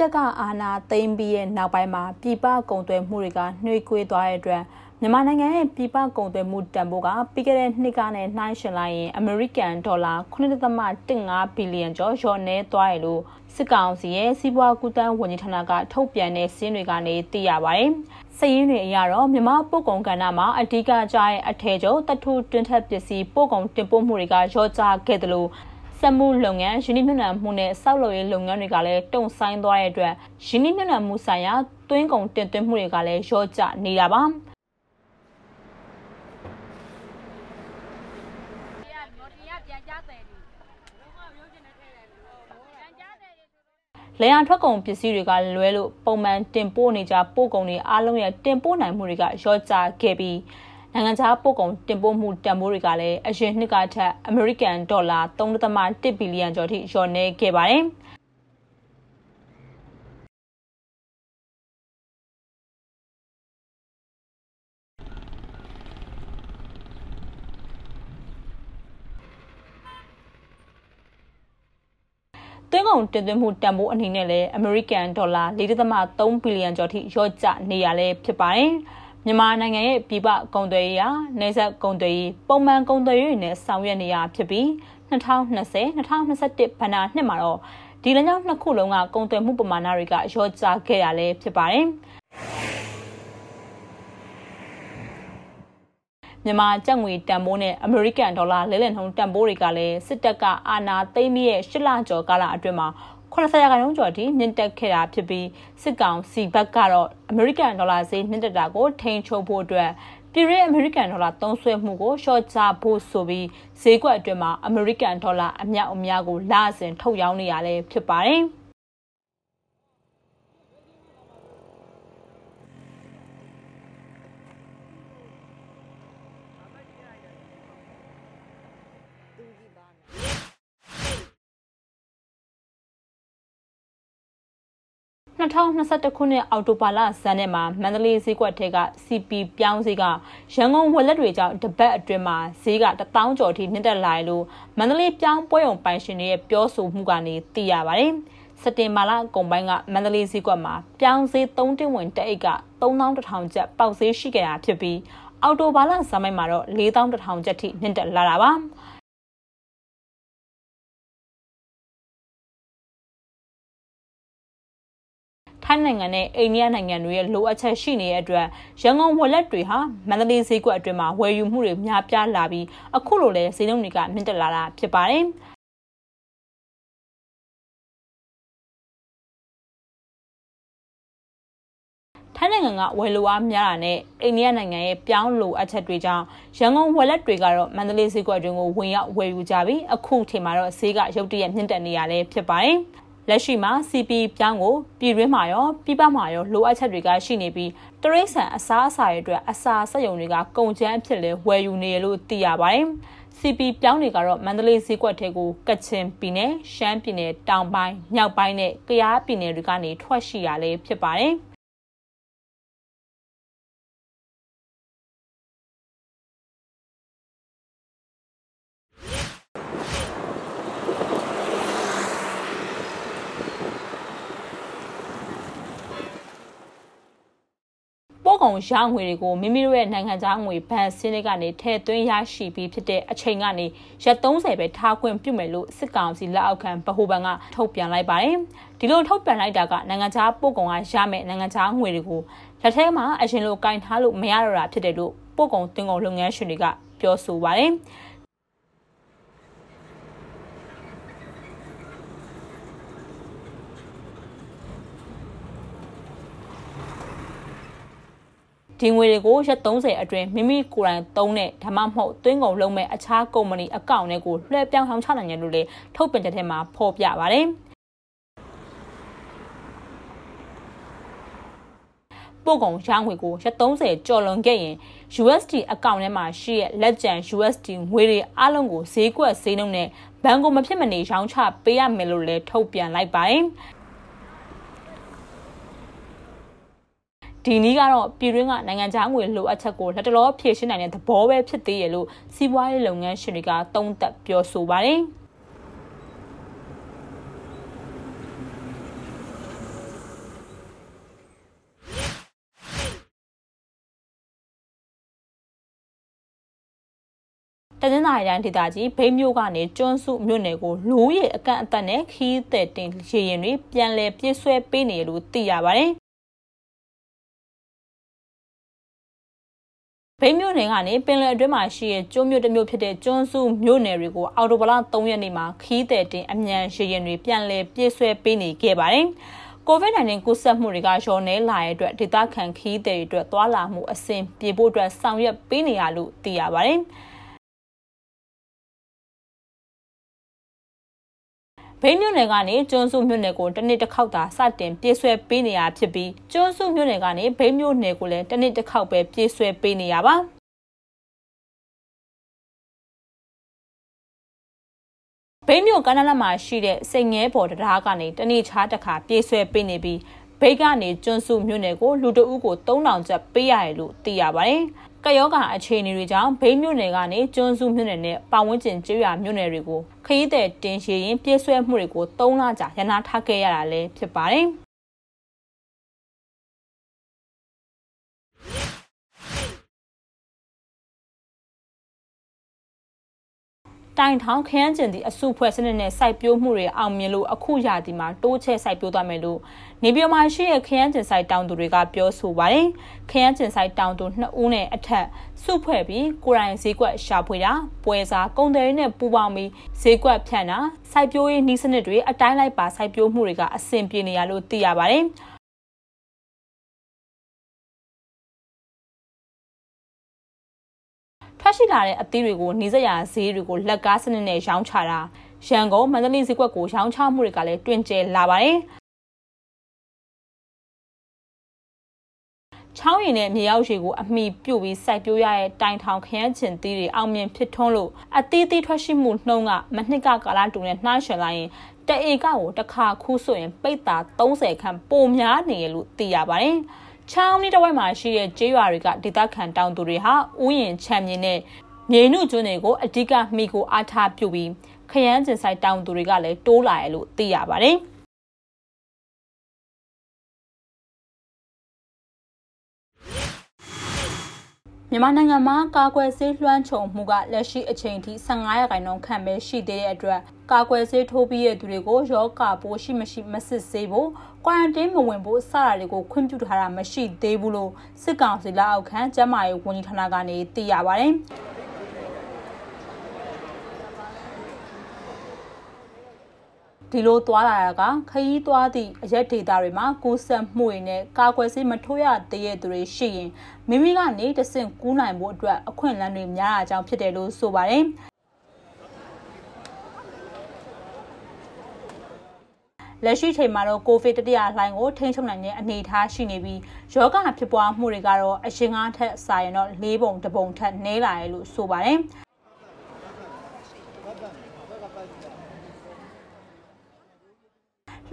တပ်ကအာဏာသိမ်းပြီးရဲ့နောက်ပိုင်းမှာပြည်ပကုန်သွယ်မှုတွေကနှွေးကွေးသွားတဲ့အတွက်မြန်မာနိုင်ငံရဲ့ပြည်ပကုန်သွယ်မှုတန်ဖိုးကပြီးခဲ့တဲ့နှစ်ကနဲ့နှိုင်းယှဉ်လိုက်ရင်အမေရိကန်ဒေါ်လာ9.15ဘီလီယံကျော်လျော့နည်းသွားရလို့စစ်ကောင်စီရဲ့စီးပွားကူးသန်းဝန်ကြီးဌာနကထုတ်ပြန်တဲ့စီးရင်တွေကနေသိရပါတယ်။စည်ရင်းတွေအရတော့မြန်မာပို့ကုန်ကဏ္ဍမှာအဓိကကျတဲ့အထည်ချုပ်တထုတွင်းထက်ပစ္စည်းပို့ကုန်တင်ပို့မှုတွေကလျော့ကျခဲ့တယ်လို့ စက်မှုလုပ်ငန်းယင်းနှမြနံမှုနဲ့စောက်လုပ်ရေးလုပ်ငန်းတွေကလည်းတုံဆိုင်သွားတဲ့အတွက်ယင်းနှမြနံမှုဆိုင်ရာသွင်းကုန်တင်သွင်းမှုတွေကလည်းလျော့ကျနေတာပါ။လျံထွက်ကုန်ပစ္စည်းတွေကလွဲလို့ပုံမှန်တင်ပို့နေကြပို့ကုန်တွေအားလုံးရဲ့တင်ပို့နိုင်မှုတွေကရော့ကျခဲ့ပြီး နိုင်ငံခြားပို့ကုန်တင်ပို့မှုတန်ဖိုးတွေကလည်းအရင်နှစ်ကထက်အမေရိကန်ဒေါ်လာ3.1ဘီလီယံကျော်ထိလျော့နေခဲ့ပါတယ်။သွင်းကုန်တင်သွင်းမှုတန်ဖိုးအနေနဲ့လည်းအမေရိကန်ဒေါ်လာ4.3ဘီလီယံကျော်ထိလျော့ကျနေရလဲဖြစ်ပါတယ်။ မြန်မာနိုင်ငံရဲ့ပြည်ပကုန်သွယ်ရေးဟာနေဆက်ကုန်သွယ်ရေးပုံမှန်ကုန်သွယ်ရေးနဲ့ဆောင်ရွက်နေရဖြစ်ပြီး2020-2021ဘဏ္ဍာနှစ်မှာတော့ဒီလမ်းကြောင်းနှစ်ခုလုံးကကုန်သွယ်မှုပမာဏတွေကရော့ကျခဲ့ရလဲဖြစ်ပါတယ်။မြန်မာကျပ်ငွေတန်ဖိုးနဲ့အမေရိကန်ဒေါ်လာလဲလှယ်နှုန်းတန်ဖိုးတွေကလည်းစစ်တပ်ကအာဏာသိမ်းပြီးရဲ့၈လကျော်ကာလအတွင်းမှာ 80ရာခိုင်နှုန်းကျော်ထိမြင့်တက်ခဲ့တာဖြစ်ပြီးစစ်ကောင်စီဘက်ကတော့အမေရိကန်ဒေါ်လာဈေးမြင့်တက်တာကိုထိန်းချုပ်ဖို့အတွက်ပြည်ရဲအမေရိကန်ဒေါ်လာသုံးစွဲမှုကိုရှော့ချဖို့ဆိုပြီးဈေးကွက်အတွင်းမှာအမေရိကန်ဒေါ်လာအမြောက်အများကိုလအစဉ်ထုတ်ရောင်းနေရလဲဖြစ်ပါတယ်။ 2021ခုနှစ်အောက်တိုဘာလဇန်နဲ့မှာမန္တလေးဈေးကွက်ထဲက CP ပြောင်းဈေးကရန်ကုန်ဝက်လက်တွေကြောင့်တပတ်အတွင်းမှာဈေးက1000ကျော်ထိမြင့်တက်လာတယ်လို့မန္တလေးပြောင်းပွဲုံပိုင်ရှင်တွေရဲ့ပြောဆိုမှုကနေသိရပါတယ်။စက်တင်ဘာလကုန်ပိုင်းကမန္တလေးဈေးကွက်မှာပြောင်းဈေး3တင်းဝင်တအိတ်က3100ကျပ်ပေါက်ဈေးရှိခဲ့တာဖြစ်ပြီးအော်တိုဘာလဇာမိုက်မှာတော့4100ကျပ်ထိမြင့်တက်လာတာပါ။ ထိုင်းနိုင်ငံနဲ့အိန္ဒိယနိုင်ငံတွေရဲ့လိုအပ်ချက်ရှိနေတဲ့အတွက်ရန်ကုန်ဝက်လက်တွေဟာမန္တလေးဈေးကွက်အတွင်းမှာဝယ်ယူမှုတွေများပြားလာပြီးအခုလိုလဲဈေးနှုန်းတွေကမြင့်တက်လာတာဖြစ်ပါတယ်။ထိုင်းနိုင်ငံကဝယ်လိုအားများတာနဲ့အိန္ဒိယနိုင်ငံရဲ့ပြောင်းလိုအပ်ချက်တွေကြောင့်ရန်ကုန်ဝယ်လက်တွေကတော့မန္တလေးဈေးကွက်တွင်ကိုဝင်ရောက်ဝယ်ယူကြပြီးအခုချိန်မှာတော့ဈေးကရုတ်တရက်မြင့်တက်နေရလဲဖြစ်ပါတယ်။ လက်ရှိမှာ CP ပြောင်းကိုပြည်တွင်းမှာရောပြည်ပမှာရောလိုအပ်ချက်တွေကရှိနေပြီးတရိတ်ဆန်အစားအစာတွေအတွက်အစာစက်ရုံတွေကကုန်ကျန်းအဖြစ်လဲဝယ်ယူနေရလို့သိရပါတယ်။ CP ပြောင်းတွေကတော့မန္တလေးဈေးကွက်ထဲကိုကချင်ပြည်နယ်၊ရှမ်းပြည်နယ်တောင်ပိုင်း၊မြောက်ပိုင်းနဲ့ကယားပြည်နယ်တွေကနေထွက်ရှိရလဲဖြစ်ပါတယ်။ ကုန်ရငွေတွေကိုမိမိတို့ရဲ့နိုင်ငံခြားငွေဘဏ်စင်းတွေကနေထည့်သွင်းရရှိပြီးဖြစ်တဲ့အချိန်ကနေရက်30ပဲထားခွင့်ပြုမယ်လို့စစ်ကောင်စီလက်အောက်ခံဗဟိုဘဏ်ကထုတ်ပြန်လိုက်ပါတယ်။ဒီလိုထုတ်ပြန်လိုက်တာကနိုင်ငံခြားပို့ကုန်ကရမယ်နိုင်ငံခြားငွေတွေကိုလက်ထဲမှာအရင်လိုကင်ထားလို့မရတော့တာဖြစ်တယ်လို့ပို့ကုန်တင်ကုန်လုပ်ငန်းရှင်တွေကပြောဆိုပါတယ်။ ဒီငွေတွေကိုရက်30အတွင်းမိမိကိုယ်တိုင်သုံးတဲ့ဒါမှမဟုတ်သွင်းကုန်လုပ်မဲ့အခြားကုမ္ပဏီအကောင့်တွေကိုလွှဲပြောင်းဆောင်ချနိုင်တယ်လို့လည်းထုတ်ပြန်ချက်ထဲမှာဖော်ပြပါတယ်ပို့ကုန်ရောင်းငွေကိုရက်30ကျော်လွန်ခဲ့ရင် USD အကောင့်ထဲမှာရှိတဲ့လက်ကျန် USD ငွေတွေအလုံးကိုဈေးကွက်ဈေးနှုန်းနဲ့ဘဏ်ကိုမဖြစ်မနေရောင်းချပေးရမယ်လို့လည်းထုတ်ပြန်လိုက်ပါတယ်။ ဒီနည်းကတော့ပြည်တွင်းကနိုင်ငံခြားငွေလိုအပ်ချက်ကိုလက်တလောဖြည့်ရှင်းနိုင်တဲ့သဘောပဲဖြစ်သေးရဲ့လို့စီးပွားရေးလုပ်ငန်းရှင်တွေကသုံးသပ်ပြောဆိုပါတယ်။တနင်္လာရီတိုင်းဒေသကြီးဘိတ်မြို့ကနေကျွန်းစုမြို့နယ်ကိုလူရဲအကန့်အသတ်နဲ့ခီးသက်တင်ရေရင်တွေပြန်လည်ပြေးဆွဲပေးနေလို့သိရပါတယ် ဘိန်းမြို့နယ်ကနေပင်လယ်အတွင်းမှာရှိတဲ့ကျွန်းမြို့တစ်မြို့ဖြစ်တဲ့ကျွန်းစုမြို့နယ်တွေကိုအော်တိုဘလ3ရက်နေ့မှာခီးတဲ့တင်အမြန်ရေရင်တွေပြန်လည်ပြည့်ဆွဲပေးနေခဲ့ပါတယ်။ COVID-19 ကူးစက်မှုတွေကရောနေလာတဲ့အတွက်ဒေသခံခီးတဲ့တွေအတွက်သွာလာမှုအဆင်ပြေဖို့အတွက်ဆောင်ရွက်ပေးနေရလို့သိရပါတယ်။ ဘိန်းမြို့နယ်ကနေကျွန်းစုမြို့နယ်ကိုတစ်နှစ်တစ်ခေါက်သာစတင်ပြေးဆွဲပေးနေရဖြစ်ပြီးကျွန်းစုမြို့နယ်ကနေဘိန်းမြို့နယ်ကိုလည်းတစ်နှစ်တစ်ခေါက်ပဲပြေးဆွဲပေးနေရပါဘိန်းမြို့ကန္နလမှာရှိတဲ့စိတ်ငဲပေါ်တရားကနေတနေ့ချားတစ်ခါပြေးဆွဲပေးနေပြီးဘိတ်ကနေကျွန်းစုမြို့နယ်ကိုလူတအုပ်ကို3000ကျပ်ပေးရတယ်လို့သိရပါတယ် ကယောဂအခြေအနေတွေကြောင့်ဘိန်းမြို့နယ်ကနေကျွန်းစုမြို့နယ်နဲ့ပတ်ဝန်းကျင်ကျေးရွာမြို့နယ်တွေကိုခရီးသည်တင်ရှည်ရင်ပြည့်ဆွဲမှုတွေကို၃လကြာရန်နာထားခဲ့ရတာလည်းဖြစ်ပါတယ်။ တိုင်ထောင်ခရမ်းကျင်သည့်အစုဖွဲ့စနစ်နဲ့စိုက်ပျိုးမှုတွေအောင်မြင်လို့အခုရာသီမှာတိုးချဲ့စိုက်ပျိုးသွားမယ်လို့နေပြည်တော်မှာရှိတဲ့ခရမ်းကျင်စိုက်တောင်သူတွေကပြောဆိုပါတယ်။ခရမ်းကျင်စိုက်တောင်သူ2ဦးနဲ့အထက်စုဖွဲ့ပြီးကိုရိုင်းဈေးကွက်ရှာဖွေတာပွဲစားကုန်တယ်နဲ့ပူးပေါင်းပြီးဈေးကွက်ဖြန့်တာစိုက်ပျိုးရေးနည်းစနစ်တွေအတိုင်းလိုက်ပါစိုက်ပျိုးမှုတွေကအဆင်ပြေနေရလို့သိရပါတယ်။ ထွက်ရှိလာတဲ့အသီးတွေကိုနေစရာဈေးတွေကိုလက်ကားစနစ်နဲ့ရောင်းချတာရန်ကုန်မန္တလေးဈေးကွက်ကိုရောင်းချမှုတွေကလည်းတွင်ကျယ်လာပါတယ်ချောင်းရည်နဲ့မြေရောက်ရည်ကိုအမိပြုတ်ပြီးစိုက်ပျိုးရတဲ့တိုင်ထောင်ခရမ်းချင်သီးတွေအောင်မြင်ဖြစ်ထွန်းလို့အသီးသီးထွက်ရှိမှုနှုံးကမနှစ်ကကာလတူနဲ့နှိုင်းယှဉ်လိုက်ရင်တအေကကိုတစ်ခါခူးဆိုရင်ပိတ်တာ30ခန့်ပိုများနေရလို့သိရပါတယ်။ ချောင်းနီးတစ်ဝိုက်မှာရှိတဲ့ကျေးရွာတွေကဒေသခံတောင်သူတွေဟာဥယျင်ချမ်းမြေနဲ့မြေနုကျွန်းတွေကိုအဓိကမိကိုအားထားပြုပြီးခရမ်းကျင်ဆိုင်တောင်သူတွေကလည်းတိုးလာရလို့သိရပါတယ်။ မြန်မာနိုင်ငံမှာကာကွယ်ဆေးလွှမ်းခြုံမှုကလက်ရှိအချိန်ထိ15ရာခိုင်နှုန်းခန့်ပဲရှိသေးတဲ့အတွက်ကာကွယ်ဆေးထိုးပြီးတဲ့သူတွေကိုရောဂါပိုးရှိမရှိမစစ်ဆေးဖို့ကွာရန်တင်းမဝင်ဖို့စတာတွေကိုခွင့်ပြုထားတာမရှိသေးဘူးလို့စစ်ကောင်စီလက်အောက်ခံကျန်းမာရေးဝန်ကြီးဌာနကနေသိရပါဗျ။ ဒီလိုသွားလာတာကခရီးသွားသည့်အရက်ဒေတာတွေမှာကိုးဆက်မှုတွေနဲ့ကာကွယ်ဆေးမထိုးရသေးတဲ့သူတွေရှိရင်မိမိကနေတဆင့်ကူးနိုင်ဖို့အတွက်အခွင့်အလမ်းတွေများတာကြောင့်ဖြစ်တယ်လို့ဆိုပါတယ်။လက်ရှိချိန်မှာတော့ကိုဗစ်တတိယလှိုင်းကိုထိန်းချုပ်နိုင်တဲ့အနေအထားရှိနေပြီးယောဂဖြစ်ပွားမှုတွေကတော့အရင်ကထက်စာရင်တော့၄ပုံတပုံထက်နည်းလာတယ်လို့ဆိုပါတယ်။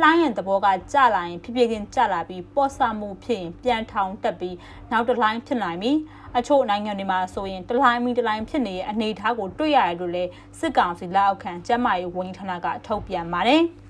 လှိုင်းရင်သဘောကကြလာရင်ဖြစ်ဖြစ်ချင်းကြလာပြီးပေါ့ဆမှုဖြစ်ရင်ပြန်ထောင်တက်ပြီးနောက်တစ်လှိုင်းဖြစ်နိုင်ပြီးအချို့နိုင်ငံတွေမှာဆိုရင်တစ်လှိုင်းမီတစ်လှိုင်းဖြစ်နေတဲ့အနေအထားကိုတွေ့ရတယ်လို့လည်းစစ်ကောင်စီလက်အောက်ခံကျန်းမာရေးဝန်ကြီးဌာနကထုတ်ပြန်ပါတယ်။